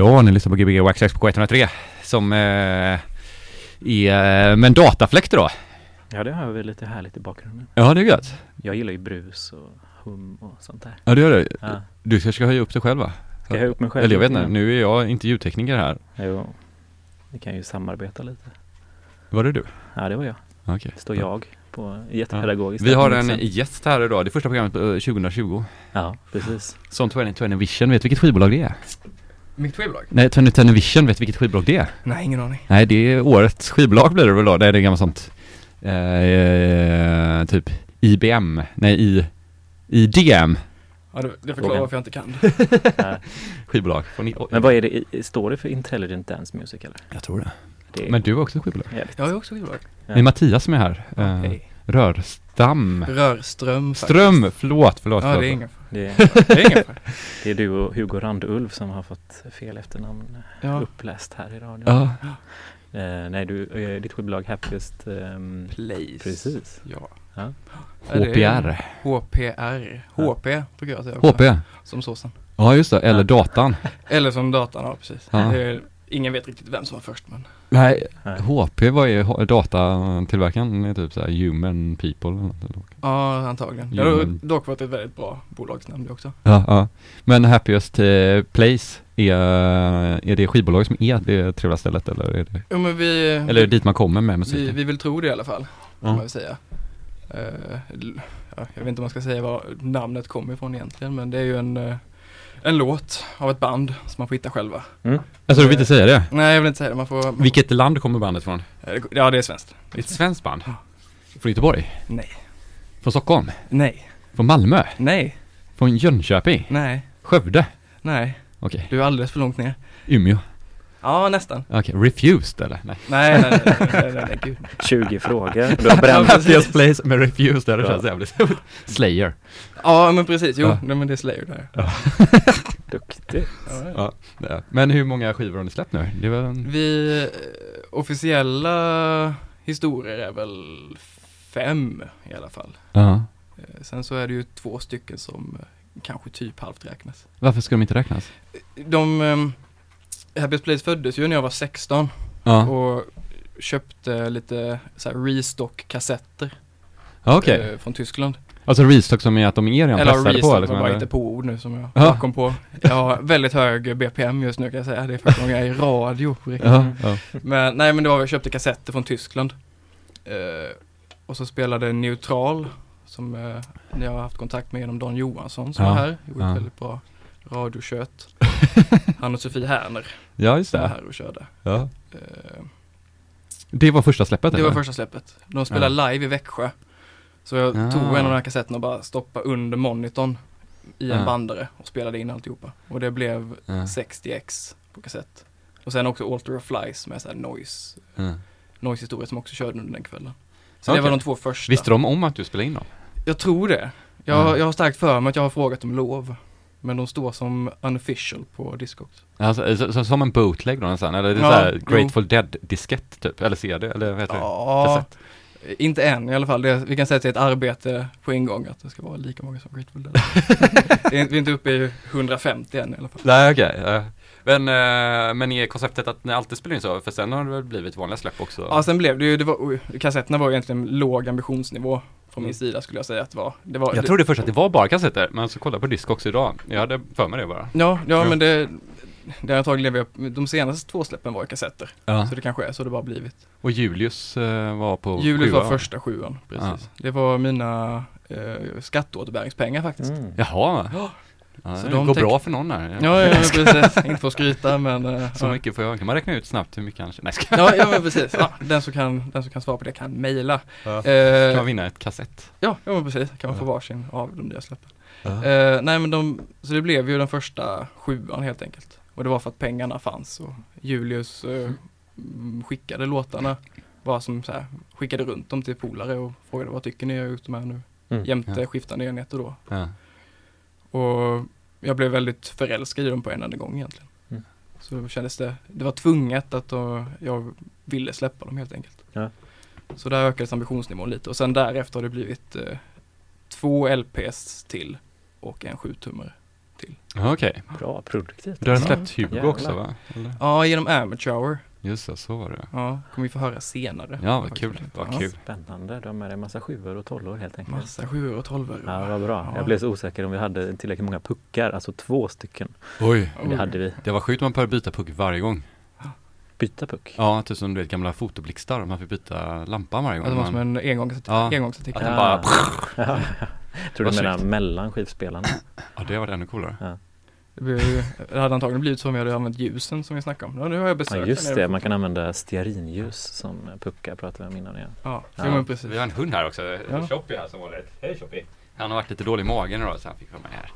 Ja, ni lyssnar på Gbg Waxxax på K103 som eh, är med en datafläkt då. Ja, det har vi lite härligt i bakgrunden. Ja, det är gött. Jag gillar ju brus och hum och sånt där. Ja, det gör det. Ja. Du ska höja upp dig själv va? Ska jag höja upp mig själv? Eller jag vet inte, nu är jag inte ljudtekniker här. Jo, vi kan ju samarbeta lite. Var det du? Ja, det var jag. Okej. Står jag på jättepedagogiskt. Vi har en sätt. gäst här idag, det är första programmet på eh, 2020. Ja, precis. Som 2020 Vision, vet du vilket skivbolag det är? Mitt skivbolag? Nej, 2020 Vision, vet du vilket skivbolag det är? Nej, ingen aning. Nej, det är årets skivbolag blir det väl då. Det är det gammalt sånt. Eh, typ IBM, nej I, IDM Ja, det, det förklarar Frågan. varför jag inte kan. Skivbolag. Men vad är det, står det för Intelligent Dance Music eller? Jag tror det. Det är Men du har också ett skivbolag? jävligt. Jag har också skivbolag. Ja. Det är Mattias som är här. Eh, Hej. Rörstam. Rörström faktiskt. Ström, förlåt, förlåt. Ja, förlåt. det är ingen Det är, Det är ingen fara. det är du och Hugo Randulf som har fått fel efternamn Ja. uppläst här i radion. Ja, Eh, nej, du, eh, ditt skivbolag Happiest ehm, Place. Precis. Ja. Ja. HPR. HPR. HP brukar jag säga också. HP. Som såsen. Ja, just det. Eller datan. Eller som datan, ja precis. Ja. Ingen vet riktigt vem som var först men. Nej, Nej. HP var ju datatillverkaren. Det är typ såhär human people. eller något. Ja, antagligen. Det Jo, har dock varit ett väldigt bra bolagsnamn det också. Ja, ja. Men Happiest eh, Place, är, är det skivbolag som är det trevliga stället eller är det, Jo men vi, eller är det dit man kommer med vi, musiken? vi vill tro det i alla fall. Kan Ja. man väl säga. Ja, jag vet inte om man ska säga var namnet kommer ifrån egentligen men det är ju en, eh, en låt av ett band som man får hitta själva. Alltså du vill inte säga det? Nej jag vill inte säga det, man får... Man Vilket land kommer bandet från? eh, ja det är svenskt. Det är ett svenskt band? Ja. Från Göteborg? Nej. Från Stockholm? Nej. Från Malmö? Nej. Från Jönköping? Nej. Skövde? Nej. Okej. Du är alldeles för långt ner. Umeå? Ja nästan. Okej, Refused eller? Nej. Nej nej nej, nej, nej, nej, nej gud. 20 frågor. Du har bränt. Happiest Place med Refused, det Ja. känns jävligt Slayer. Ja men precis, jo, Ja. men det är Slayer där. Ja, Ja, det är. Men hur många skivor har ni släppt nu? Det var en... Vi, eh, officiella historier är väl fem i alla fall. Ja. Eh, Sen så är det ju två stycken som eh, kanske typ halvt räknas. Varför ska de inte räknas? De, Happiest Place föddes ju när jag var 16 Ja, och köpte lite så restock-kassetter ja okej. eh, från Tyskland. Alltså restock som är att de är redan Eller pressade restock på liksom, bara eller? inte på ord nu som jag Ja. kom på. Jag har väldigt hög BPM just nu kan jag säga. Det är första gången jag är i radio. Ja, ja. Men nej men det var, jag köpte kassetter från Tyskland. Eh, och så spelade Neutral, som eh, ni har haft kontakt med genom Don Johansson som Ja, var här. Gjorde ja. väldigt bra radiokött. Han och Sofie Härner ja, just som var det. här och körde. Ja. Eh, Det var första släppet det var eller? första släppet. De spelade live i Växjö. Så jag Ah. tog en av de här kassetterna och bara stoppade under monitorn i en Ja. bandare och spelade in alltihopa. Och det blev Ja. 60x på kassett. Och sen också Alter of Flies med så här noise, Ja. noise historia som också körde under den kvällen. Så det Okej. var de två första. Visste de om att du spelade in dem? Jag tror det. Jag, Ja. jag har starkt för mig att jag har frågat om lov. Men de står som unofficial på Discogs. Alltså, så, så, som en bootleg då nästan, eller är det Ja, såhär jo. Grateful Dead-diskett typ? Eller CD, eller vad heter det? Ja, Kassett? inte än i alla fall. Det, vi kan säga att det är ett arbete på en gång att det ska vara lika många som Grateful Dead. det är, vi är inte uppe i 150 än i alla fall. Nej okej. ja. Men, eh, men är konceptet att ni alltid spelar in så? För sen har det väl blivit vanliga släpp också? Ja, sen blev det ju, det var, kassetterna var egentligen låg ambitionsnivå från min Mm. sida skulle jag säga att det var. Det var Jag det, trodde först att det var bara kassetter, men så kollade jag på disk också idag. Jag hade för mig det bara. Ja, ja, Ja. men det, det har antagligen lever, de senaste två släppen var ju kassetter. Ja. Så det kanske är så det bara blivit. Och Julius eh, var på Julius var sjuan. första sjuan, precis. Det var mina eh, skatteåterbäringspengar faktiskt. Mm. Jaha. Ja. Ja, Så det de går bra för någon här. Ja, ja, precis. Inte för att skryta men eh, Så ja. mycket får jag, kan man räkna ut snabbt hur mycket han ska Ja, ja men precis. Ja, den, som kan, den som kan svara på det kan mejla. ja. Eh, Kan man vinna ett kassett? ja, ja, men precis. Kan man få varsin av de nya släppen. Eh, nej men de, så det blev ju den första sjuan helt enkelt. Och det var för att pengarna fanns och Julius eh, mm, skickade låtarna. Var som så här, skickade runt dem till polare och frågade vad tycker ni jag har gjort här nu? Mm. Jämte skiftande enheter då. Och jag blev väldigt förälskad i dem på en enda gång egentligen. Mm. Så kändes det, det var tvunget att då, jag ville släppa dem helt enkelt. Ja. Så där ökades ambitionsnivån lite och sen därefter har det blivit eh, två LPs till och en 7-tummare till. Okej, Bra, produktivt. du har släppt Hugo också va? Eller? Ja, genom Amateur Hour. Just det, så var det. Ja, kommer vi få höra senare. Ja, vad kul, vad Ja. kul. Spännande, med dig en massa sjuor och tolvor helt enkelt. Massa sjuor och tolvor. Ja, vad bra. Ja. Jag blev så osäker om vi hade tillräckligt många puckar, alltså två stycken. Oj, Det hade vi. det var sjukt man behövde byta puck varje gång. Byta puck. Ja, typ som du vet gamla fotoblixtar, man fick byta lampan varje gång. Att det var som en engångsartikel. Ja. engångsartikel. Att den bara- Ja. Tror du menar mellan skivspelarna? ja, det var ännu coolare. Ju, det hade antagligen blivit så om jag hade använt ljusen som vi snackade om. Ja, nu har jag besökt Ja just det, man kan använda stearinljus som puckar pratade vi om innan igen. Ja, Ja. ja. men precis. Vi har en hund här också, Ja. Choppy här som vanligt. Hej Choppy! Han har varit lite dålig i magen idag så han fick vara med här.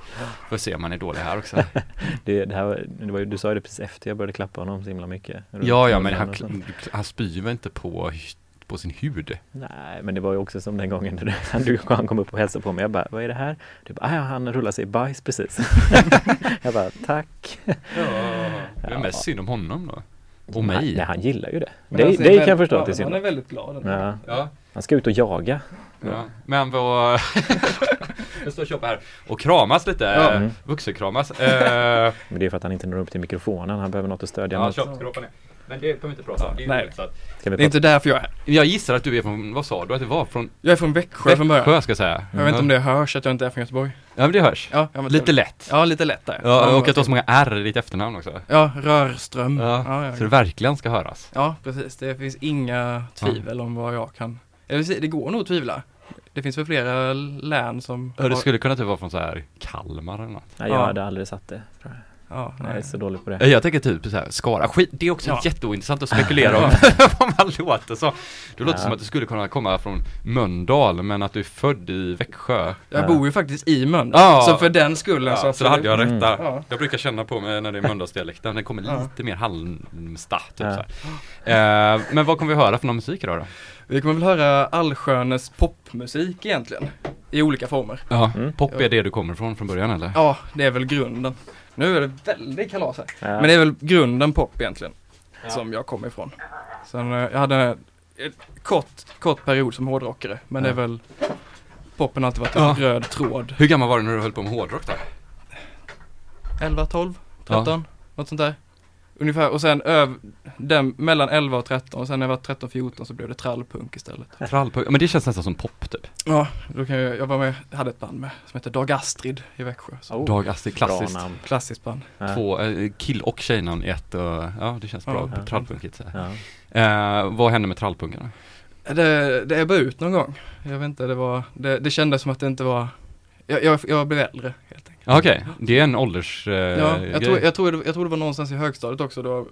Får se om han är dålig här också. Det, det här det var, ju- du sa ju det precis efter jag började klappa honom så himla mycket. ja, ja, men han, han spyr väl inte på, på sin hud? Nej, men det var ju också som den gången när du, han kom upp och hälsade på mig. Jag bara, vad är det här? Du bara, "Ah, ja, han rullar sig i bajs precis. jag bara, tack. Ja, det är Ja. mest synd om honom då. Och Nej, mig. nej, han gillar ju det. Men Det, han det kan jag förstå ja, det är synd Han är väldigt glad. Ja, Ja, han ska ut och jaga. ja. Men vad... Nu står Choppy här och kramas lite, Ja. ja. Mm. vuxenkramas. Eh, Men det är för att han inte når upp till mikrofonen. Han behöver något att stödja ja, hoppa ner. Men det kommer vi inte prata om. Det är Nej. roligt, att- Det är inte därför jag är. Jag gissar att du är från, vad sa du att det var? Från Jag är från Växjö från början. Växjö ska jag säga. Jag vet inte om det hörs att jag inte är från Göteborg. Ja men det hörs. Ja, ja men Lite lätt. Ja, lite lätt där. Ja, och att du har så många R i ditt efternamn också. Ja, Rörström. Ja, ja, ja. Så det verkligen ska höras. ja precis. Det finns inga tvivel om vad jag kan. Säga, det går nog att tvivla. Det finns väl flera län som Ja, det har- skulle kunna typ vara från så här Kalmar eller något. Nej, jag Ja. hade aldrig satt det. Ja, Jag är nej. så dålig på det. Jag tänker typ så här, Skara, skit, det är också Ja. jätteointressant att spekulera om vad man låter så. Det låter Ja. som att du skulle kunna komma från Mölndal men att du är född i Växjö. Jag Ja. bor ju faktiskt i Mölndal. Ja. Så för den skullen Ja, så, så då hade jag rätt Mm. där. Ja. Jag brukar känna på mig när det är Mölndalsdialekten, den kommer Ja. lite mer Halmstad typ Ja. så här. Eh, Men vad kommer vi höra för någon musik idag då? Vi kommer väl höra allskönes popmusik egentligen. I olika former. Ja, Mm. pop är det du kommer från från början eller? Ja, det är väl grunden. Nu är det väldigt kalas här. Ja. Men det är väl grunden pop egentligen. Ja. Som jag kommer ifrån. Sen eh, jag hade en kort, kort period som hårdrockare. Men det är väl Poppen har alltid varit en Ja. röd tråd. Hur gammal var du när du höll på med hårdrock då? 11, 12, 13, något sånt där. Ungefär och sen öv, den, mellan 11 och 13 och sen när jag var 13, 14 så blev det trallpunk istället. Trallpunk, men det känns nästan som pop typ. Ja, då kan jag, jag var med, hade ett band med som heter Dag Astrid i Växjö. Oh, Dag Astrid, klassiskt. Klassiskt band. Ja. Två eh, kill och tjejnamn i ett och, ja det känns bra Ja. trallpunkigt. så. Ja. Eh, vad hände med trallpunkarna? Det, det ebbade ut någon gång. Jag vet inte, det var, det, det kändes som att det inte var, jag, jag, jag blev äldre helt Okej, det är en ålders eh, Ja, jag, tror, jag, tror det, jag tror det var någonstans i högstadiet också då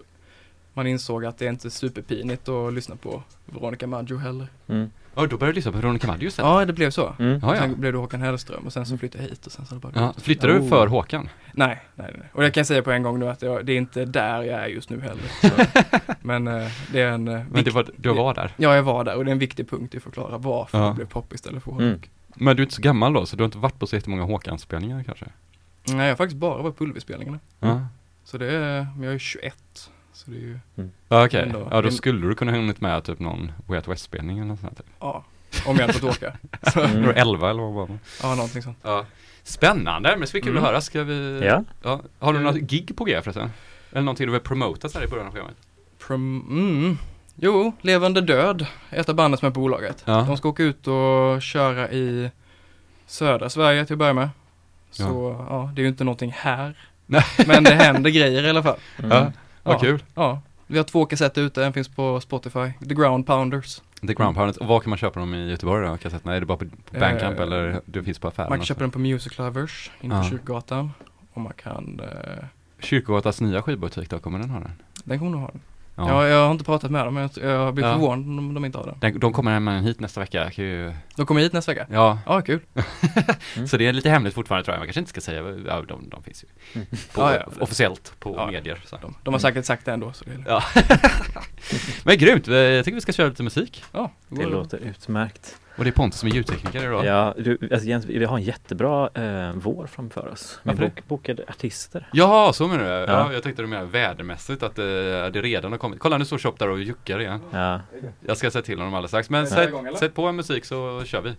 man insåg att det är inte superpinigt att lyssna på Veronica Maggio heller. Mm. Ja, då började du lyssna på Veronica Maggio istället? Ja, det blev så. Mm. Ja, ja. Sen blev det Håkan Hellström och sen så flyttade jag hit och sen så det bara Ja, flyttade du Oh. för Håkan? Nej, nej, nej. Och jag kan säga på en gång nu att jag, det är inte där jag är just nu heller. Så. Men eh, det är en, eh, Men det var, du var där? Ja, jag var där och det är en viktig punkt att förklara varför Ja. det blev pop istället för Mm. Men du är inte så gammal då, så du har inte varit på så jättemånga Håkan-spelningar kanske? Nej, jag har faktiskt bara varit på Ullevi-spelningarna. Ja. Så det är, men jag är 21. Så det är ju, Ja, Okej, Ändå. ja då skulle du kunna ha hunnit med typ någon Way Out West-spelning eller något sånt där. ja, om jag inte fått åka. Så, Mm. Du var 11 eller vad var det? ja, någonting sånt. Ja. Spännande, men bli kul Mm. att höra. Ska vi... Ja. ja. Har du några gig på G förresten? Eller någonting du vill promota så här i början av programmet? Prom, mm. Jo, Levande Död, ett av banden som är på bolaget. Ja. De ska åka ut och köra i södra Sverige till att börja med. Så ja, det är ju inte någonting här. Nej. Men det händer grejer i alla fall. Mm. Ja, vad Ja. kul. Ja, vi har två kassetter ute, en finns på Spotify, The Ground Pounders. The Ground Pounders. Och var kan man köpa dem i Göteborg då, kassetterna? Är det bara på, på Bandcamp Eh, eller det finns på affären? Man kan köpa den på Music Lovers inne på Ja. Kyrkogatan. Och man kan, eh, Kyrkogatas nya skivbutik då, kommer den ha den? den kommer nog ha den. Ja. Ja. Jag, jag har inte pratat med dem, men jag, jag blir Ja. förvånad om de inte har. Den, de kommer hit nästa vecka. Ju, De kommer hit nästa vecka. ja, Ja, kul. Mm. så det är lite hemligt fortfarande tror jag. Man kanske inte ska säga, ja, de, de finns ju Mm. på, Ja, ja. officiellt på Ja. medier. Så. De, de har säkert sagt det ändå. Så det är, Ja. Men grymt, jag tycker vi ska köra lite musik. ja, Det låter utmärkt. Och det är Pontus som är ljudtekniker idag. Ja, du, alltså Jens, vi har en jättebra eh, vår framför oss. Det? bok, bokade artister. Jaha, så menar du? Ja. Ja. jag tänkte du menar vädermässigt att eh, det redan har kommit. Kolla nu står Shop där och juckar igen. Ja. Jag ska säga till honom alldeles strax. Men sätt, igång, sätt på en musik så kör vi.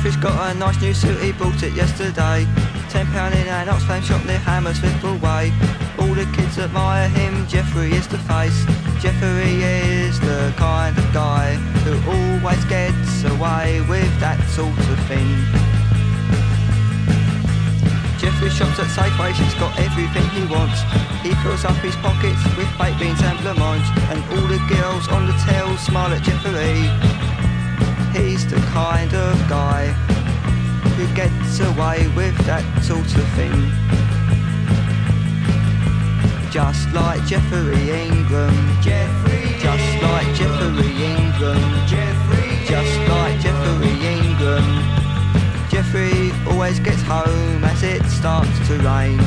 Jeffrey's got a nice new suit, he bought it yesterday. Ten pound in an Oxfam shop near Hammersmith Way. All the kids admire him, Jeffrey is the face. Jeffrey is the kind of guy who always gets away with that sort of thing. Jeffrey shops at Safeways, he's got everything he wants. He fills up his pockets with baked beans and blancmange, and all the girls on the tail smile at Jeffrey. He's the kind of guy who gets away with that sort of thing. Just like Jeffrey Ingram. Jeffrey. Just like Jeffrey Ingram. Jeffrey. Just like Jeffrey Ingram. Jeffrey always gets home as it starts to rain.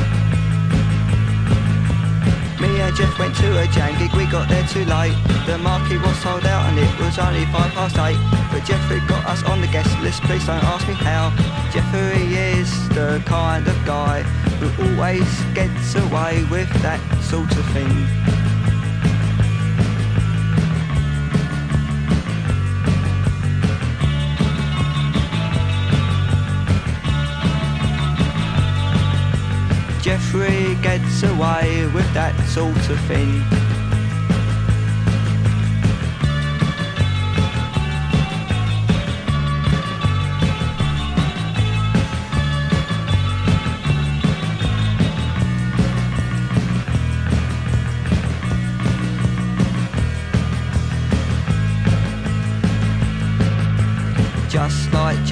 Me and Jeff went to a jam gig, we got there too late. The marquee was sold out and it was only five past eight. Jeffrey got us on the guest list, please don't ask me how. Jeffrey is the kind of guy who always gets away with that sort of thing. Jeffrey gets away with that sort of thing.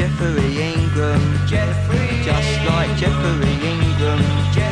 Jeffrey Ingram. Jeffrey. Just like Jeffrey Ingram. Jeffrey.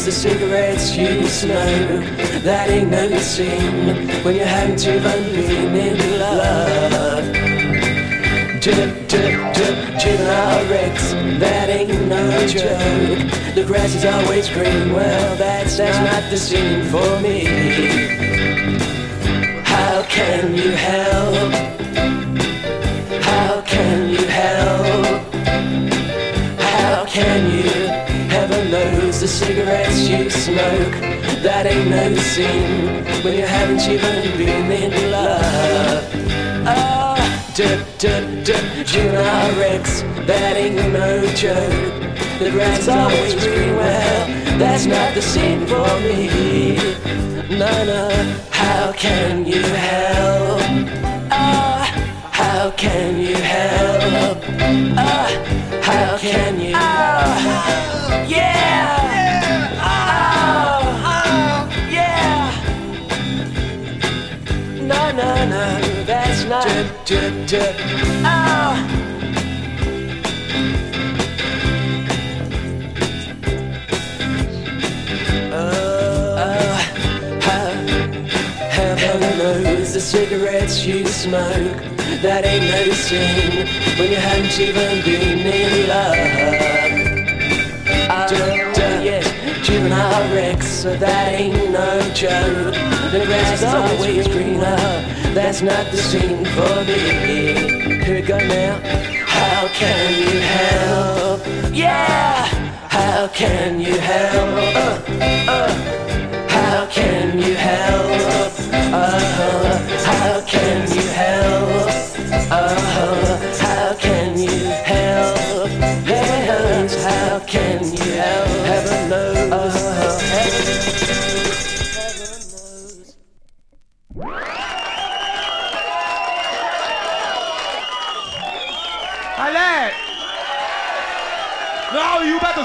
Knows the cigarettes you smoke. That ain't no sin when you haven't even been in love. Dip, dip, juvenile wrecks. That ain't no joke. The grass is always green. Well, that's, that's not the scene for me. How can you help? You smoke. That ain't no sin when you haven't even been in love. Ah, dip, dip, dip, juvenile wrecks. That ain't no joke. The grass always green. Well, that's not the scene for me. No, no. How can you help? No, no, no, that's not. Dip, dip, dip. Ah. Uh, Heaven knows the cigarettes you smoke. That ain't no sin when you haven't even been in love. Uh, juvenile wrecks, so that ain't no joke. The grass is always greener. That's not the scene for me. Here we go now. How can you help? Yeah. How can you help? Uh, uh. How can you help? Uh, how can you help?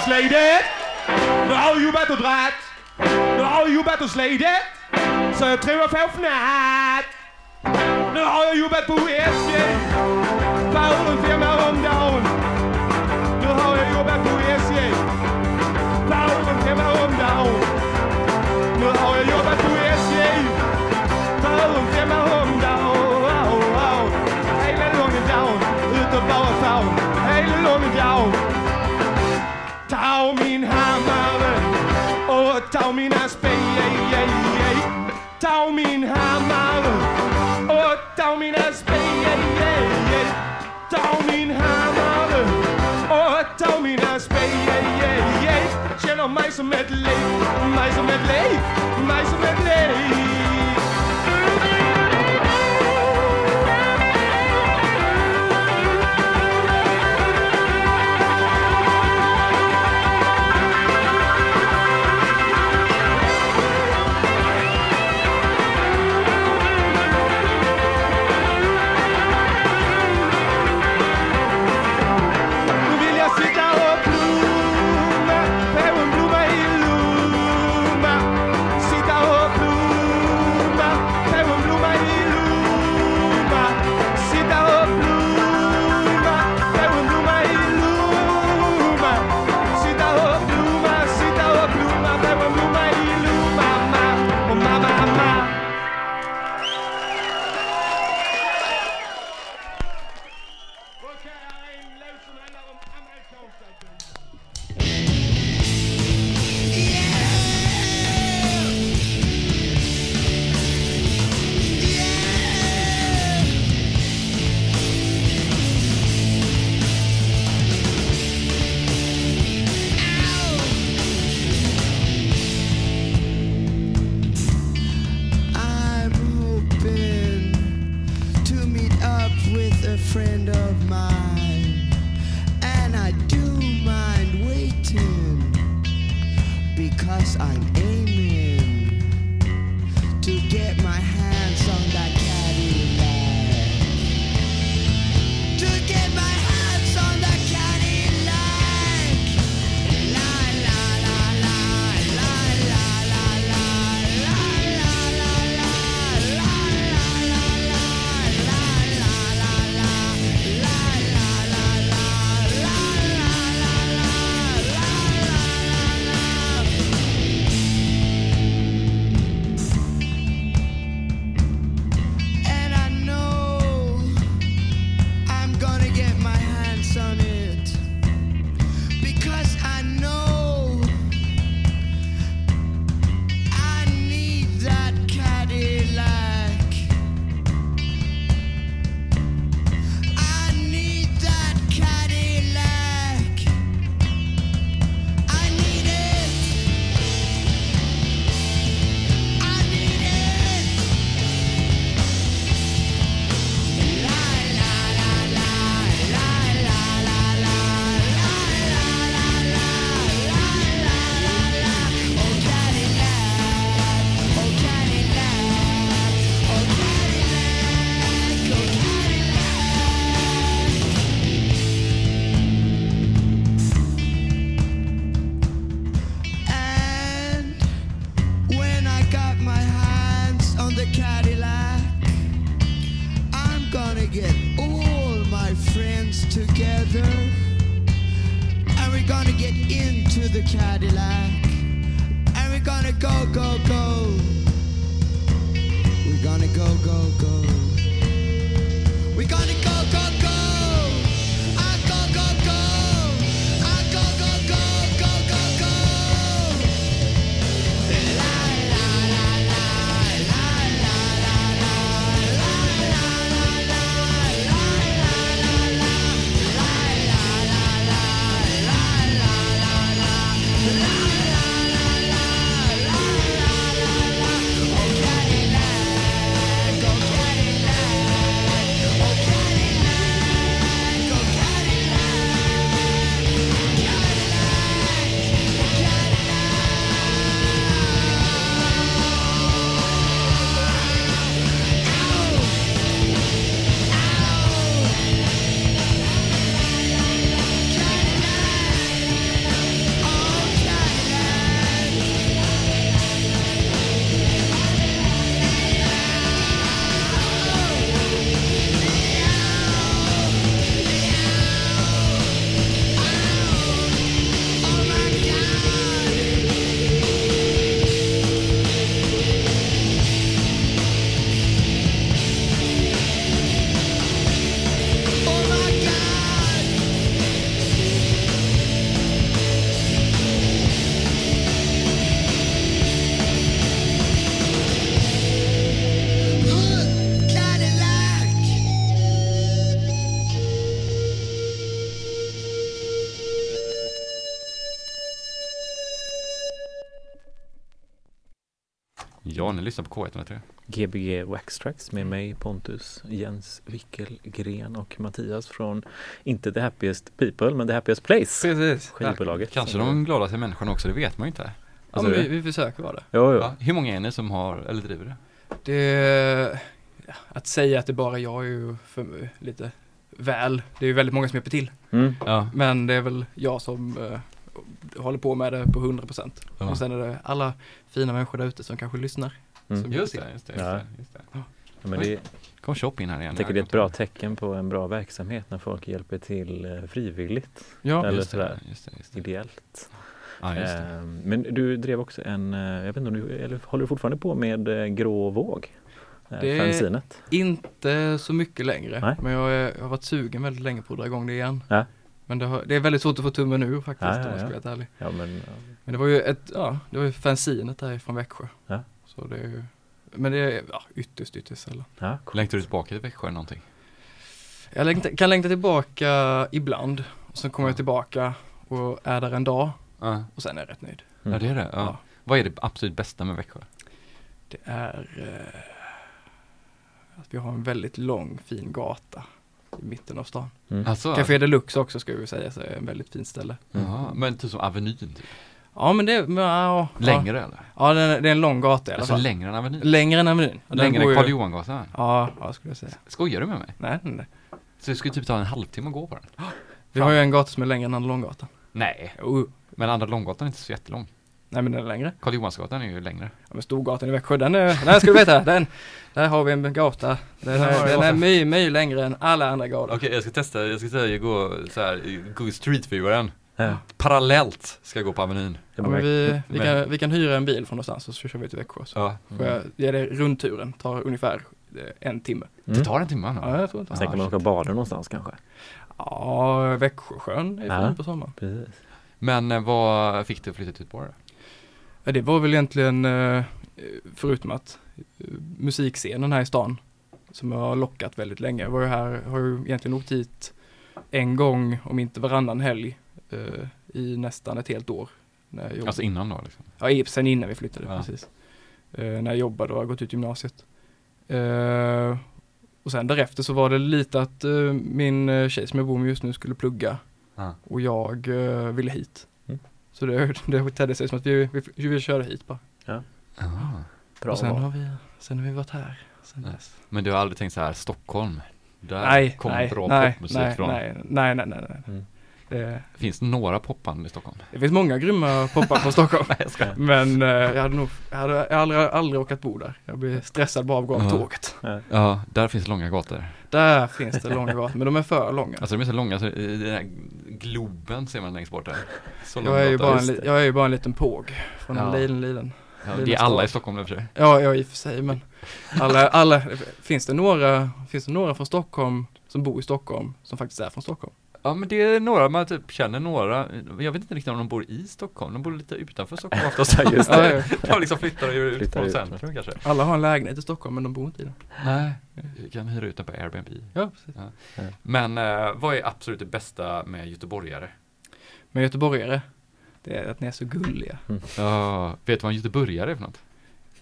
better slay that. You better dread. Now you better slide. that. Så jeg trim fag nat. Now you better på FC. Bare uden firma om dagen. Now you better på FC. Bare uden firma om dagen. Now you better på FC. Bare uden firma om Ta min hammare och ta mina spejare. Ta min hammare och ta mina spejare. Ta min hammare och ta mina spejare. Känner mig som ett liv, mig som ett liv, mig som ett liv. Ja, ni lyssnar på K103. Gbg Wax Tracks med mig Pontus, Jens Wickelgren och Mattias från inte The Happiest People men The Happiest Place. Precis. Skivbolaget. Kanske de gladaste människorna också, det vet man ju inte. Ja, men vi, vi försöker vara det. Jo, jo. Ja, hur många är ni som har, eller driver det? Det, ja, att säga att det bara jag är ju för lite väl. Det är ju väldigt många som hjälper till. Mm. Ja. Men det är väl jag som eh, håller på med det på 100%. Ja. Och sen är det alla fina människor där ute som kanske lyssnar. Mm. Just det, just det, Ja. just det, just det. Ja, men det, Kom shop in här igen. jag tycker det är ett bra tecken på en bra verksamhet när folk hjälper till eh, frivilligt Ja, eller just det, sådär. just det, just det. ideellt. Ja, just det. Ehm, Men du drev också en, eh, jag vet inte om du, eller håller du fortfarande på med eh, Grå våg? Det- Fanzinet? Inte så mycket längre. Nej. Men jag, är, jag har varit sugen väldigt länge på att dra igång det igen. Ja. Men det, har, det är väldigt svårt att få tummen ur faktiskt Ja, ja, om jag ska vara helt ärlig. Ja men, ja. Men det var ju ett, ja, det var ju fanzinet där från Växjö. Så det är ju, men det är ja, ytterst, ytterst sällan. ja cool. Längtar du tillbaka till Växjö eller någonting? Jag längtar, kan längta tillbaka ibland. Och sen kommer jag tillbaka och är där en dag Ja, och sen är jag rätt nöjd. Mm. ja det är det. Ja. Ja. Vad är det absolut bästa med Växjö? Det är eh, att vi har en väldigt lång fin gata i mitten av stan. Mm. Alltså, Café Deluxe också ska vi säga, så är en väldigt fint ställe. ja, men typ som Avenyn typ. Ja men det, men, ja, Längre eller? Ja, det är, det är en lång gata i alla Alltså fall. längre än Avenyn? Längre än Avenyn. Den Längre än Karl Johangatan? Ja, ja skulle jag säga. Skojar du med mig? Nej, nej. Så det skulle typ ta en halvtimme att gå på den? Vi har ju en gata som är längre än Andra Långgatan. Nej, Jo, men Andra Långgatan är inte så jättelång. nej men den är längre. Karl Johansgatan är ju längre. Ja, men Storgatan i Växjö, den är, den ska du veta, den, där har vi en gata. Den är, den är mycket, mycket längre än alla andra gator. Okej, jag ska testa, jag ska säga, gå så här, gå i streetviewaren. Ja. Parallellt ska jag gå på Avenyn. Det Ja, men vi, vi, kan, vi kan hyra en bil från någonstans och så kör vi till Växjö. Så Ja. får jag ge dig rundturen, tar ungefär eh, en timme. Mm. Det tar en timme nu. Ja, jag tror inte. Sen kan man åka och bada någonstans kanske? Ja, Växjösjön är Ja. fin på sommaren. Precis. Men eh, vad fick du att flytta till Göteborg? Ja, det var väl egentligen, eh, förutom att musikscenen här i stan, som jag har lockat väldigt länge. Jag var ju här, har ju egentligen åkt hit en gång, om inte varannan helg, i nästan ett helt år. När jag jobbade. Alltså innan då liksom? Ja, sen innan vi flyttade, Ja. precis. Eh, när jag jobbade och har gått ut gymnasiet. Eh, och sen därefter så var det lite att eh, min eh, tjej som jag bor med just nu skulle plugga Ja. och jag eh, ville hit. Mm. Så det, det tedde sig som att vi, vi, vi körde hit bara. Aha. Bra och sen har, vi, sen har vi varit här. Sen Ja. dess. Men du har aldrig tänkt så här, Stockholm? Där Nej, kommer nej, bra nej, popmusik nej, från. nej, nej, nej, nej, nej. Mm. Det, Finns det några popband i Stockholm? det finns många grymma poppar från Stockholm. Nej, jag. Men eh, jag hade nog, jag hade aldrig, aldrig råkat bo där. Jag blir stressad bara av att gå av Ja. tåget. Ja, där finns långa gator. Där finns det långa gator, men de är för långa. Alltså de är så långa så i den här globen ser man längst bort där. Så Jag är, ju bara en, jag är ju bara en liten påg från en Ja. liten, liten. Ja, det är alla i Stockholm i och för sig. Ja, ja i och för sig, men alla, alla, finns det några, finns det några från Stockholm som bor i Stockholm som faktiskt är från Stockholm? Ja men det är några, man typ känner några, jag vet inte riktigt om de bor i Stockholm, de bor lite utanför Stockholm oftast. Ja, just Ja, det. ja. De liksom flyttar ut Flyttar från ut. centrum kanske. Alla har en lägenhet i Stockholm men de bor inte i den. Nej, vi kan hyra ut den på Airbnb. Ja, precis. Men eh, vad är absolut det bästa med göteborgare? Men göteborgare, det är att ni är så gulliga. Ja, vet du vad en göteborgare är för något?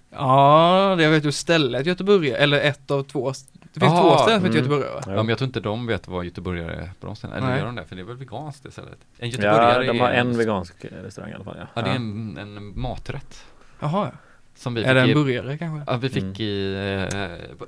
Ja, det jag vet ju stället Göteborg, eller ett av två. Det finns Ah, två ställen som heter mm. Göteborg va? Ja. men jag tror inte de vet vad göteborgare är på de ställena. Eller Nej. gör de det? För det är väl veganskt istället? En Ja, göteborgare de har är en vegansk restaurang i alla fall. Ja, Ja, det är en, en maträtt. Jaha, ja. Som vi Är det en fick, i, burgare kanske? ja, vi fick Mm. i,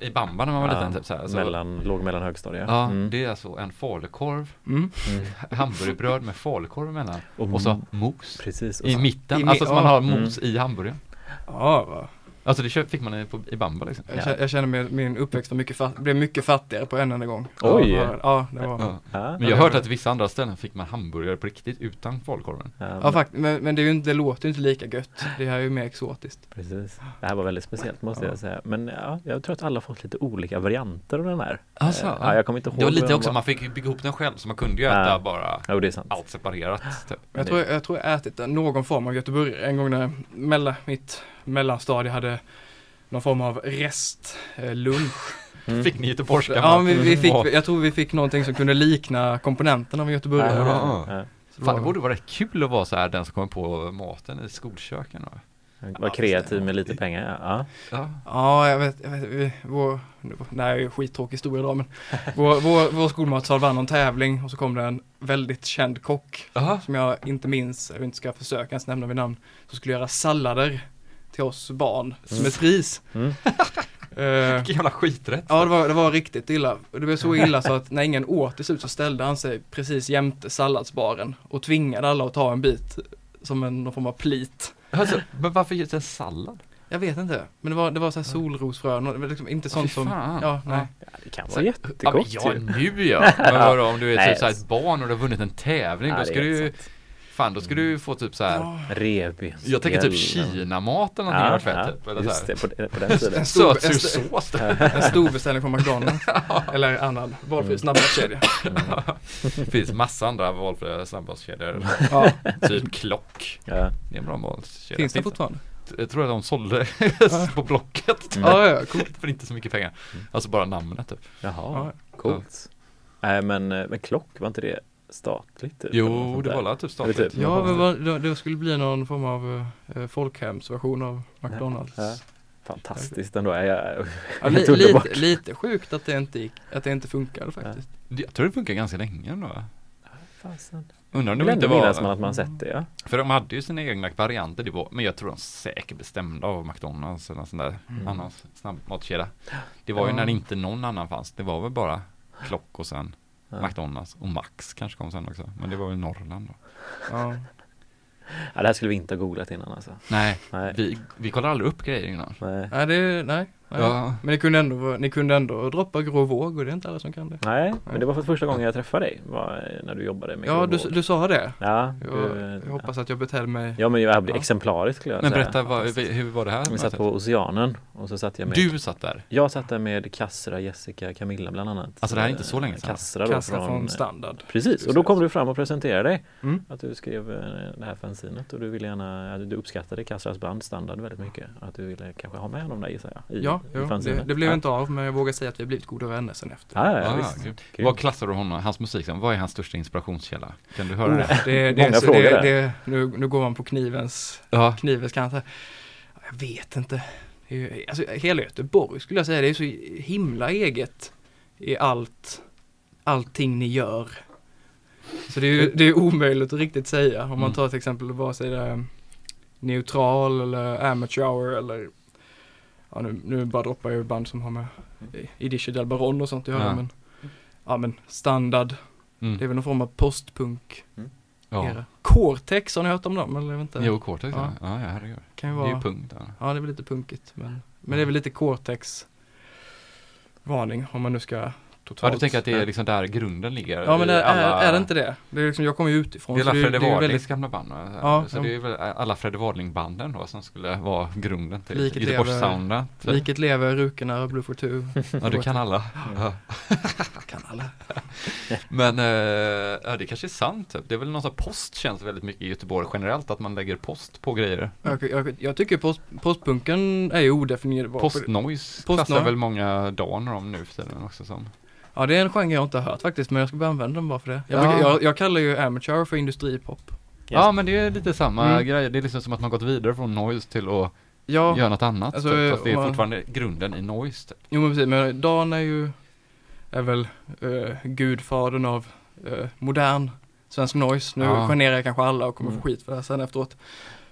eh, i Bamba när man var Ja, liten. Typ, så här. Så, mellan, låg mellan högstadiet. Ja, Mm. det är alltså en falukorv, Mm. Mm. hamburgerbröd med falukorv emellan Och, och så mos Precis. Och i mitten. i alltså så man ja. har Mm. mos i hamburgaren. Ja. Alltså det fick man i, på, i Bamba liksom. Jag, känner, jag känner mig, min uppväxt var mycket fatt, blev mycket fattigare på en enda gång. Oj. Ja, Ja, det var. Ja. ja, Men jag har hört att vissa andra ställen fick man hamburgare på riktigt utan falukorven. ja, Ja, faktiskt. Men, men det, är ju inte, det låter ju inte lika gött. Det här är ju mer exotiskt. Precis. Det här var väldigt speciellt måste Ja. jag säga. Men ja, jag tror att alla fått lite olika varianter av den här. Alltså, ja, jag kommer inte ihåg. Det var lite också, man fick bygga ihop den själv så man kunde ju äta Ja. bara Jo, det är sant. allt separerat. Typ. Jag tror jag, tror jag ätit någon form av göteborgare en gång när mella, mitt mellanstadie hade någon form av rest, eh, lunch. Mm. Fick ni göteborgska Ja, men vi, vi fick, mat? jag tror vi fick någonting som kunde likna komponenterna av en göteborgare. Ja. Fan det borde vara rätt kul att vara så här den som kommer på maten i skolköken. Va? Var kreativ med lite pengar. Ja. Ja. Ja, jag vet, jag vet vi, vår, det här är ju en skittråkig historia idag men vår, vår, vår skolmatsal vann någon tävling och så kom det en väldigt känd kock Aha. som jag inte minns, jag inte ska försöka ens nämna vid namn, som skulle göra sallader till oss barn som Mm. ett pris. Mm. Eh, Vilken jävla skiträtt. Ja, det var, det var riktigt illa. Det blev så illa så att när ingen åt till slut så ställde han sig precis jämte salladsbaren och tvingade alla att ta en bit som en någon form av plit. Alltså, men varför just en sallad? Jag vet inte, men det var, det var så här solrosfrön och liksom inte sånt som, fan. ja, nej. Ja, det kan Så- vara Ja, men, jättegott ja nu ja. Men vadå om du är Nej, typ så här ett barn och du har vunnit en tävling. Ja, då ska du ju, sant. Fan då ska du ju få typ så här. Revbens. Jag tänker typ Kina-mat eller någonting Ja, ja, ja, typ. Eller så just här. det, på, på den tiden. En stor, en, stor beställning från McDonalds. Eller annan valfri snabbmatskedja. Det finns massa andra valfria snabbmatskedjor. Ja, Typ Klock. Ja. Det är en bra matskedja. finns det fortfarande? Jag tror att de sålde på Blocket. Mm. Ja, ja, coolt. För inte så mycket pengar. Alltså bara namnet typ. Jaha, Ja. coolt. Nej men, eh, men klock, var inte det statligt? Typ, Jo, det där? var väl typ statligt. typ. Ja, det, det skulle bli någon form av eh, folkhemsversion av McDonalds. Ja. Fantastiskt ändå. Jag, jag, Ja, li, lite, lite sjukt att det inte gick, att det inte funkade faktiskt. Jag tror det funkar ganska länge ändå. fasen. Undrar om det inte minnas man var, att man sett det ja. för de hade ju sina egna varianter, det var, men jag tror de säkert bestämda av McDonalds eller någon sån där Mm. annan snabbmatskedja. Det var ju Ja. när inte någon annan fanns, det var väl bara Klock och sen Ja. McDonalds och Max kanske kom sen också, men det var ju Norrland då. Ja. ja. Det här skulle vi inte ha googlat innan alltså. Nej, Nej. vi, vi kollar aldrig upp grejer innan. Nej. Nej, det, nej. Ja. Men ni kunde, ändå, ni kunde ändå droppa grå våg och det är inte alla som kan det. Nej, men det var för första gången jag träffade dig. Var eh, när du jobbade med Ja, du, du sa det. Ja, Jag, du, jag hoppas att jag betedde mig. Ja men jag blev Ja. exemplariskt skulle jag Men säga. berätta, vad, hur var det här? Vi satt på Oceanen och så satt jag med Du satt där? Jag satt där med Kassra, Jessica, Camilla bland annat. Alltså, det här är inte så länge sedan. Kassra då Kassa från, från standard. Precis, och då kom du fram och presenterade dig. Mm. Att du skrev eh, det här fanzinet och du ville gärna, du uppskattade Kassras band standard väldigt mycket. Att du ville kanske ha med honom där gissar jag. I, Ja, jo, det, det blev ja. inte av men jag vågar säga att vi har blivit goda vänner sen efter. Ja, ja, Ah. Vad klassar du honom, hans musik som? Vad är hans största inspirationskälla? Kan du höra Oh. det? Det, det, Många så frågor det, där. det, nu, nu går man på knivens, Ja, knivens kant här. Jag vet inte. Alltså, hela Göteborg skulle jag säga, det är så himla eget i allt, allting ni gör. Så det är ju det är omöjligt att riktigt säga. Om man Mm. tar till exempel vare sig det är neutral eller amateur hour eller ja, nu, nu bara droppar jag ju band som har med Idische del Baron och sånt att göra Ja. men ja men standard Mm. Det är väl någon form av postpunk Ja. era. Cortex, har ni hört om dem? Eller jag vet inte. Jo, Cortex ja. Ja. Ja, ja herregud. kan ju Det är vara. ju punkt där. Ja, det är väl lite punkigt. Men, men det är väl lite Cortex varning om man nu ska Ja, totalt. du tänker att det är liksom där grunden ligger? Ja, men är, alla- är, är det inte det? det är liksom, jag kommer ju utifrån. Det är alla Fredde det är ju Wadlings väldigt, gamla band? Ja, Så ja. det är väl alla Fredde Wadling-banden då som skulle vara grunden till Liket Göteborgs-sounden. typ. Liket lever, Rukorna, Blue for two. Ja, du kan alla. Ja. kan alla. Men eh, ja, det kanske är sant typ. Det är väl någon sån post känns väldigt mycket i Göteborg generellt, att man lägger post på grejer. Jag, jag, jag tycker post, postpunken är ju odefinierbar. Postnoise Post klassar väl många daner om nu för tiden också som. Ja, det är en genre jag inte har hört faktiskt, men jag ska börja använda den bara för det. Jag, Ja. brukar, jag, jag kallar ju amateur för industripop. Ja men det är lite samma Mm. grej, det är liksom som att man gått vidare från noise till att Ja, göra något annat. Alltså, typ. Fast det är man- fortfarande grunden i noise. Typ. jo men precis, men Dan är ju, är väl uh, gudfadern av eh, modern svensk noise. Nu Ja. generar jag kanske alla och kommer Mm. få skit för det här sen efteråt.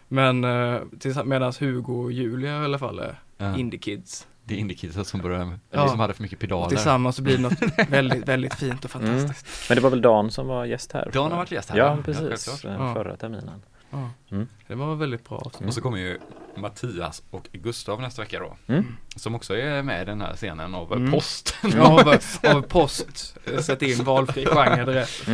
Men uh, medan Hugo och Julia i alla fall är Ja. indie kids. Det är indie som började med, Ja. som hade för mycket pedaler. Tillsammans så blir det något väldigt, väldigt fint och fantastiskt. Men det var väl Dan som var gäst här? Dan har varit gäst här, Ja, precis. Ja. Förra terminen. Ja. Mm. Det var väldigt bra avsnitt. Och så kommer ju Mattias och Gustav nästa vecka då. Mm. Som också är med i den här scenen av Mm. Post. Ja, av, av post, eh, sätt in valfri genre direkt.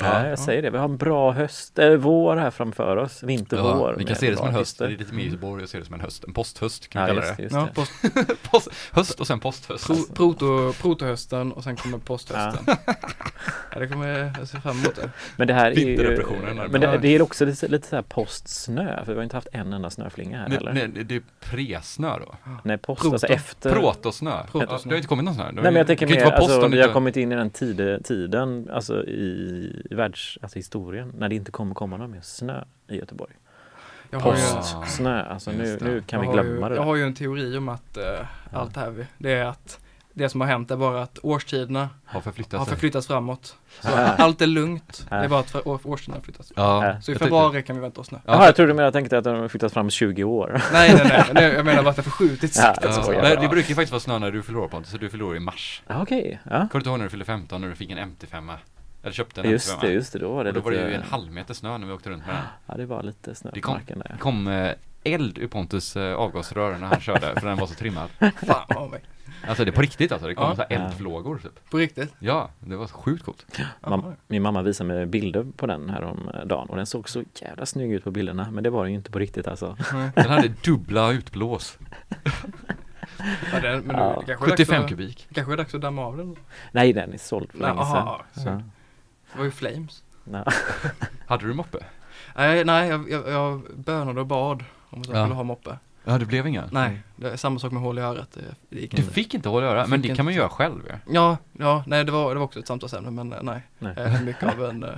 Ja. Ja, jag säger det. Vi har en bra höst, äh, vår här framför oss. Vinter-vår. vi kan se det som en höst, det är lite mer Göteborg och se det som en höst. En posthöst kan vi Ja, kalla just, det. just Ja, det. post, Post, höst och sen posthöst. pro, proto, protohösten och sen kommer posthösten. Ja. det kommer jag ser fram emot det. Men det här är ju, Men det, det är också lite, lite så här postsnö, för vi har inte haft en enda snöflinga här Nej, heller. nej, det är presnö då. Nej, post, Proto. alltså efter. Protosnö. Protosnö. Ja, det har inte kommit någon snö. Nej men jag tänker mer, alltså, vi har kommit in i den tide, tiden, alltså i världs, alltså historien, när det inte kommer komma någon mer snö i Göteborg. Jag ju, Postsnö, alltså nu, det. nu kan vi glömma ju, det. Jag har ju en teori om att eh, allt det här, det är att det som har hänt är bara att årstiderna Har förflyttat har sig. förflyttats framåt. Så Ah. allt är lugnt. Det Ah. är bara att årstiderna har flyttats. Ja, Ja. Så i februari kan vi vänta oss snö. Ja, Jaha, jag trodde mer jag tänkte att de har flyttats fram 20 år. Nej, nej, nej. Det- Jag menar bara att det har förskjutits. Ja, siktet, så att ja. säga. Nej, det brukar ju faktiskt vara snö när du förlorar Pontus, så du förlorar i mars. Ja, Okej, ja. Kommer du inte ihåg när du fyllde 15 när du fick en MT5? Eller köpte en Just MT5? det, just det. Då var det Och då var det ju lite... en halv meter snö när vi åkte runt med den. Ja, det var lite snö Det på kom- marken där. Det kom eh, eld ur Pontus eh, avgasrör när han körde, för den var så trimmad. Fan vad mig. Alltså det är på riktigt alltså, det kom Ja. så här eldflågor typ. På riktigt? Ja, det var så sjukt coolt. Mam- min mamma visade mig bilder på den här om dagen och den såg så jävla snygg ut på bilderna men det var den ju inte på riktigt alltså. Den hade dubbla utblås, Ja, det, men Ja. är dags 75 att- kubik. kanske är dags att damma av den. Nej, den är såld för Nej, länge sedan. Det var ju flames. Ja. Hade du moppe? Nej, nej jag, jag, jag bönade och bad om att jag Ja. skulle ha moppe. Ja, det blev inga. Nej, det är samma sak med hål i örat. Det, det gick Du inte. fick inte hålla öra, men Fick det kan man inte. göra själv ju. Ja, ja, nej det var, det var också ett samtalsämne men eh, nej. Nej. Jag är mycket av en uh,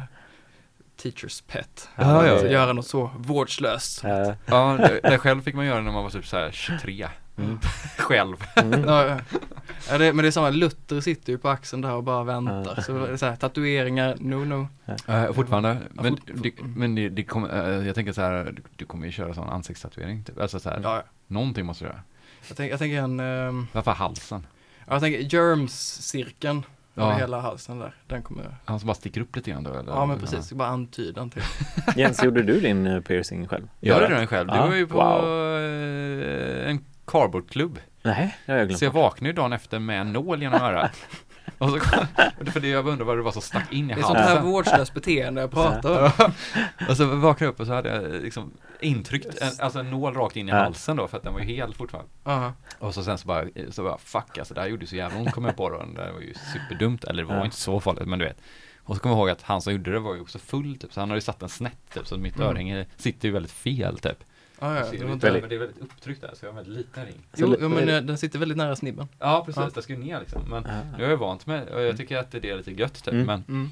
teachers pet. Ja, ja. Att göra något så vårdslöst. Ja. Ja, det, det själv fick man göra när man var typ så här 23. Mm. Själv. Mm. Ja, det, men det är samma, Luther sitter ju på axeln där och bara väntar. Ja. Så så här, tatueringar, no no. Uh, fortfarande, Ja, men, fort- men det, det kommer, eh, jag tänker så här, du, du kommer ju köra sån ansiktstatuering typ. Alltså så här, Ja, ja. någonting måste du göra. Jag, tänk, jag tänker en, ehm, Varför halsen? ja, jag tänker germs-cirkeln. Ja. Hela halsen där. Den kommer jag, Han som bara sticker upp lite grann då eller? ja men precis, bara antydan till. Jens, gjorde du din eh, piercing själv? Jag Gör gjorde den själv, du var ju på wow. eh, en cardboardklubb. Nej, det har jag glömt Så jag vaknade ju dagen efter med en nål genom örat. Och så kom, för det jag undrade vad det var som stack in i Det är sånt här halsen. vårdslöst beteende jag pratar om. Och så vaknade jag upp och så hade jag liksom intryckt en, alltså en nål rakt in i halsen då för att den var ju hel fortfarande. Ja. Och så sen så bara, så bara fuck alltså det här gjorde så jävla ont kom jag på då. Det var ju superdumt, eller det var Ja. inte så farligt men du vet. Och så kommer jag ihåg att han som gjorde det var ju också full typ, så han hade ju satt den snett typ, så mitt Mm. örhänge sitter ju väldigt fel typ. Ja, ja, det var inte? Men det är väldigt upptryckt där, så jag har en väldigt liten ring. Jo, Så- jo, men eh, den sitter väldigt nära snibben. Ja precis, Ja. det ska ju ner liksom. Men Ja. nu är jag vant med och jag tycker att det är lite gött typ. Mm. Men, Mm.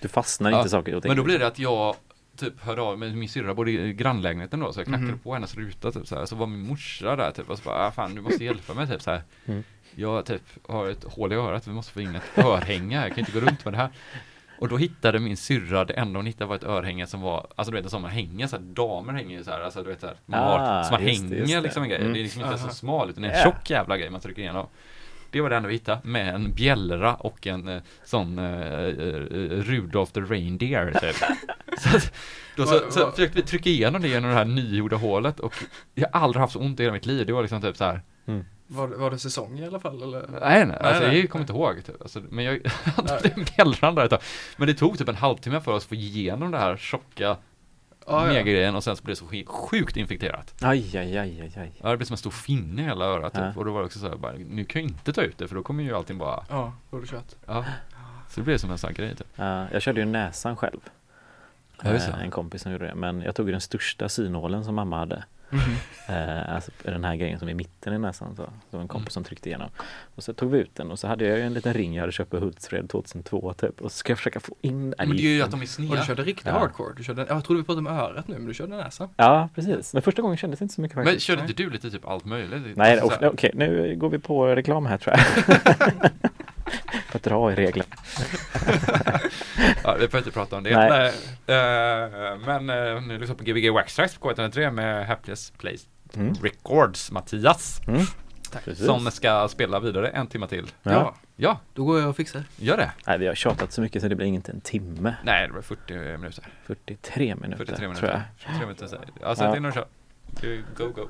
Du fastnar Ja, inte i saker och ting. men då blir det att jag typ hörde av mig, min syrra bodde i grannlägenheten då så jag knackade Mhm. på hennes ruta typ så här. Så var min morsa där typ och så bara, ah, fan du måste hjälpa mig typ så här. Mm. Jag typ har ett hål i örat, vi måste få in ett örhänge här, jag kan inte gå runt med det här. Och då hittade min syrra, det enda hon hittade var ett örhänge som var, alltså du vet en sån man hänger så här, damer hänger ju så här, alltså du vet så här, man Ah, har, så man just hänger just det. liksom en grej, Mm. det är liksom inte Aha. så smal utan det är en tjock jävla grej man trycker igenom. Det var det enda vi hittade med en bjällra och en eh, sån eh, eh, Rudolph the Reindeer typ. så, att- då så, så försökte vi trycka igenom det genom det här nygjorda hålet och jag har aldrig haft så ont i hela mitt liv. Det var liksom typ så här. Var, var det säsong i alla fall eller? Nej, nej, alltså, nej. jag kommer inte ihåg. Typ. Alltså, men jag hade ett tag. Men det tog typ en halvtimme för oss att få igenom det här tjocka Ja, ja. megagrejen och sen så blev det så sjukt infekterat. Aj, aj, aj, aj, aj. Ja, det blev som en stor finne i hela örat typ. Ja. Och då var det också så här, bara, nu kan jag inte ta ut det för då kommer ju allting bara, Ja, då har du kört. ja. Så det blev som en sån grej typ. Ja, jag körde ju näsan själv. Ja. Eh, en kompis som gjorde det. Men jag tog ju den största synålen som mamma hade. Eh, alltså den här grejen som är i mitten i näsan. Så, så en kompis Mm. som tryckte igenom. Och så tog vi ut den och så hade jag ju en liten ring jag hade köpt på Hultsfred 2002 typ. Och så ska jag försöka få in... Nej, Men det är ju att de är Och sneda. du körde riktigt Ja. hardcore. Du körde, jag trodde vi pratade om örat nu, men du körde näsan. Ja, precis. Men första gången kändes det inte så mycket Men faktiskt. körde inte du lite typ allt möjligt? Nej, Alltså, okej, nu går vi på reklam här tror jag. För att dra i reglerna. Ja, vi behöver inte prata om det. Nej. Nej. Eh, men uh, nu lyssnar på Gbg Waxtrax på K103 med Happiest Place Mm. Records, Mattias. Mm. Som ska spela vidare en timme till. Ja. Ja, Då går jag och fixar. gör det. Nej, vi har tjatat så mycket så det blir inte en timme. Nej, det var 40 minuter. 43 minuter 43 minuter. tror jag. 43 minuter säger jag. Ja, sätt Ja. in och kör. Go, go.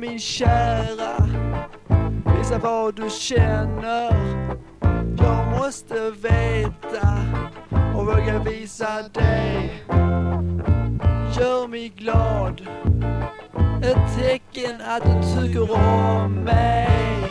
min kära. Visa vad du känner. Jag måste veta och våga visa dig. Gör mig glad. Ett tecken att du tycker om mig.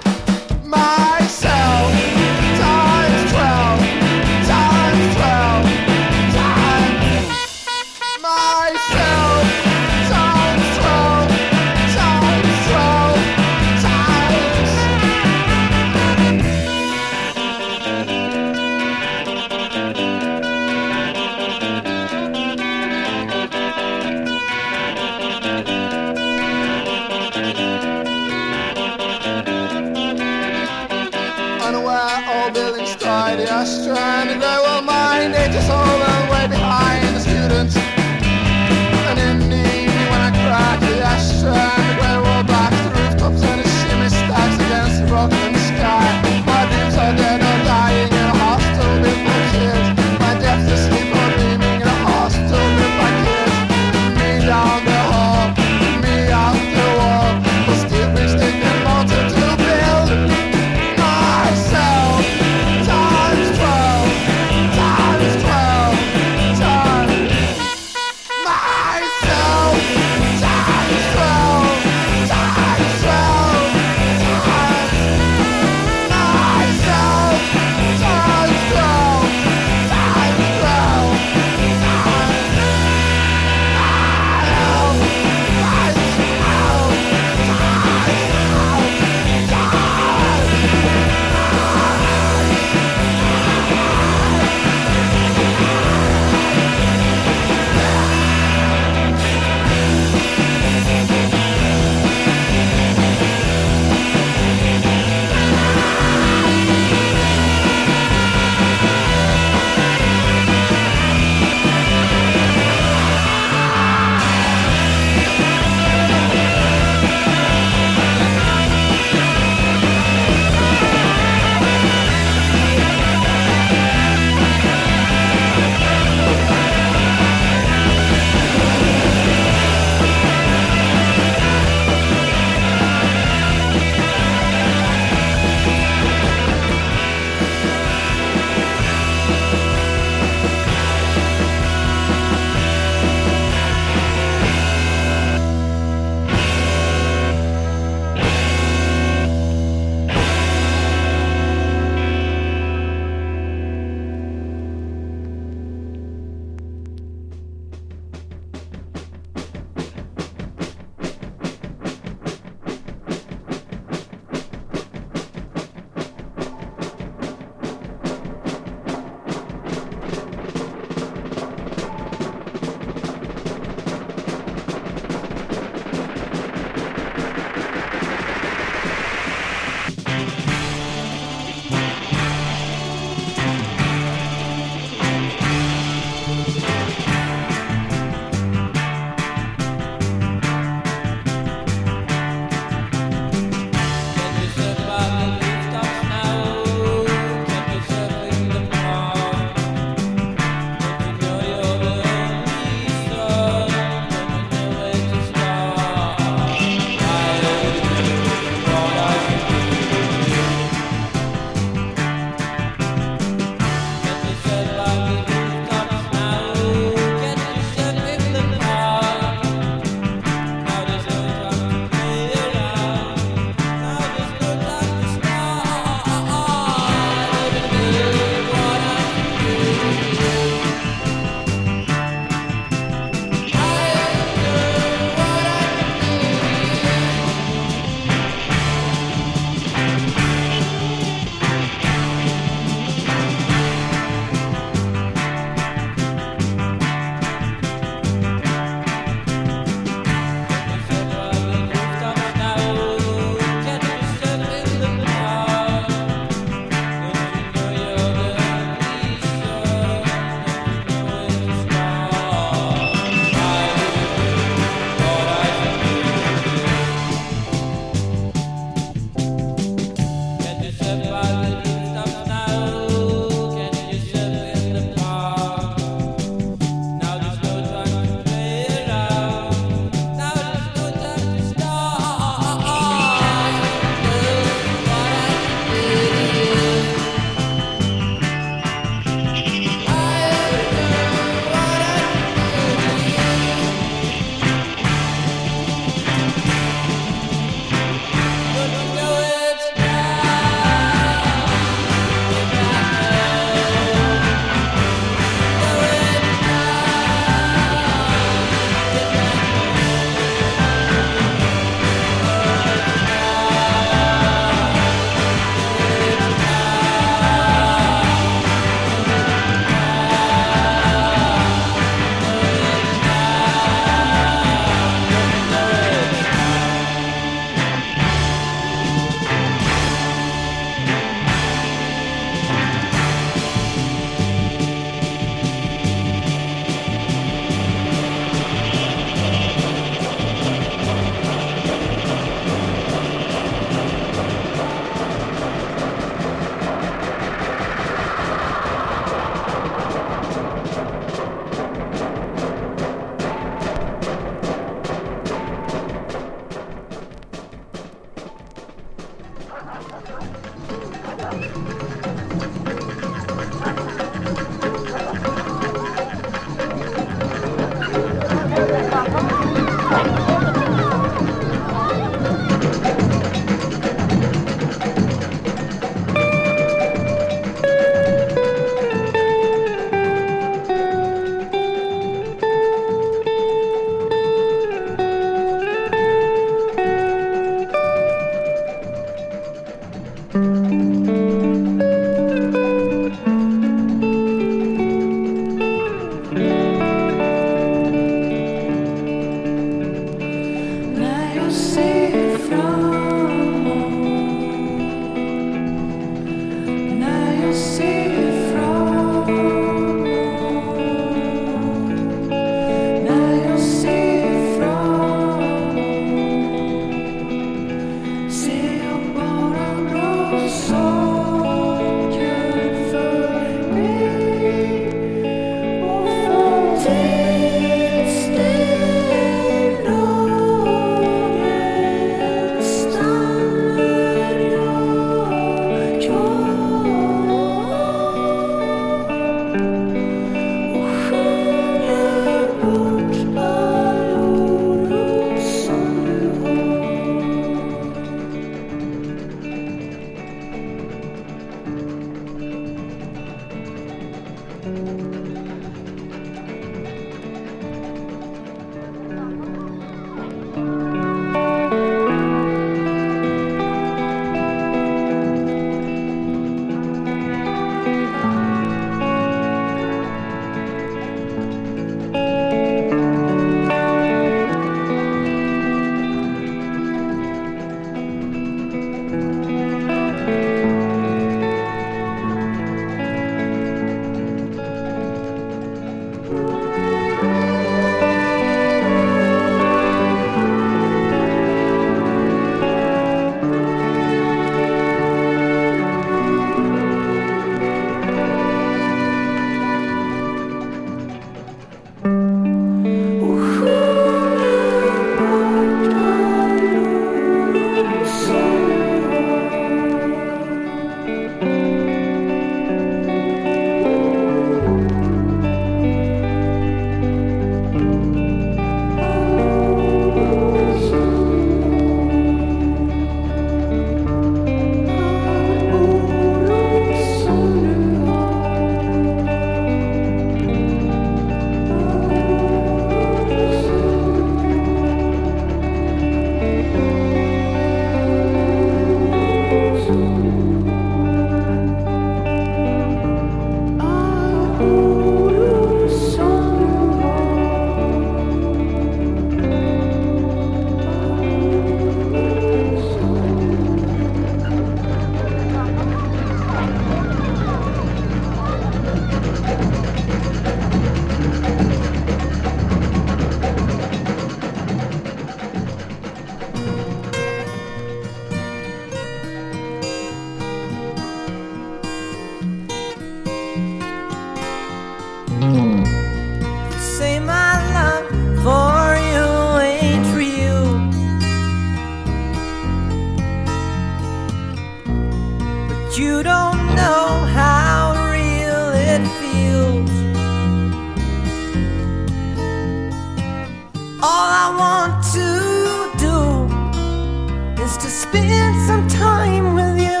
spend some time with you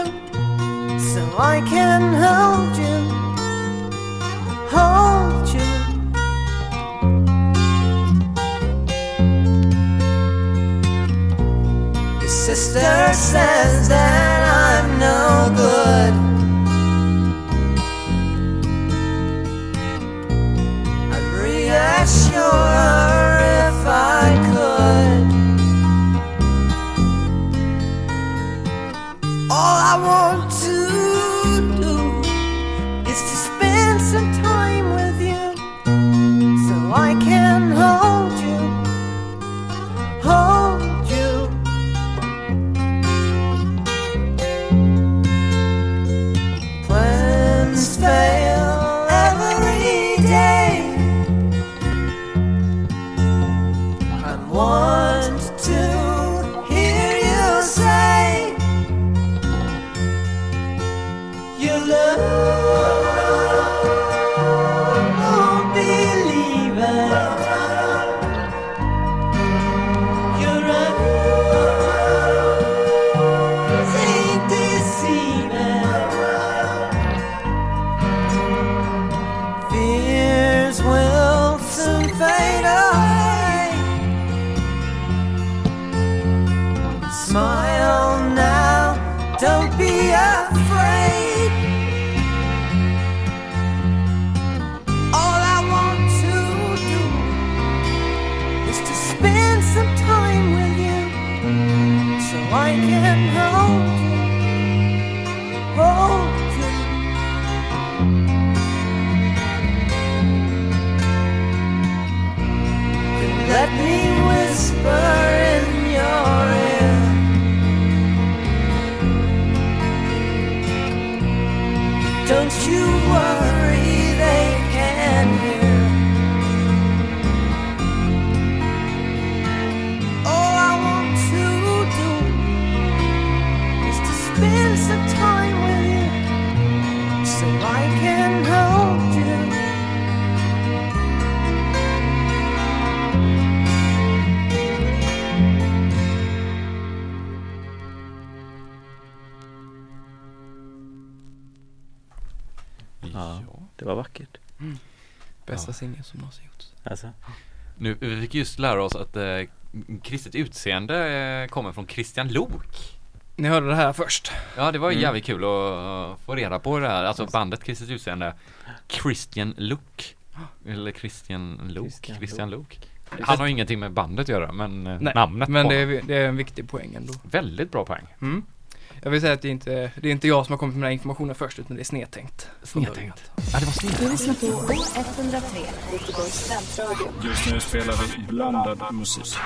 so I can hold you, hold you. Your sister says that I'm no good. I'd reassure her if I could. all I want. Bästa singel som någonsin gjorts. Alltså, Nu, vi fick just lära oss att eh, kristet utseende eh, kommer från Christian Lok. Ni hörde det här först. Ja, det var Mm. jävligt kul att uh, få reda på det här. Alltså bandet kristet utseende. Christian Luke. Eller Christian Luke. Christian Christian, Luke. Han har ingenting med bandet att göra, men eh, Nej, namnet men på det är, det är en viktig poäng ändå. Väldigt bra poäng. Mm. Jag vill säga att det är, inte, det är inte jag som har kommit med den här informationen först utan det är snedtänkt. Snedtänkt. Ja, det var snedtänkt. Du lyssnar på K103, Göteborgs studentradio. Just nu spelar vi blandad musik.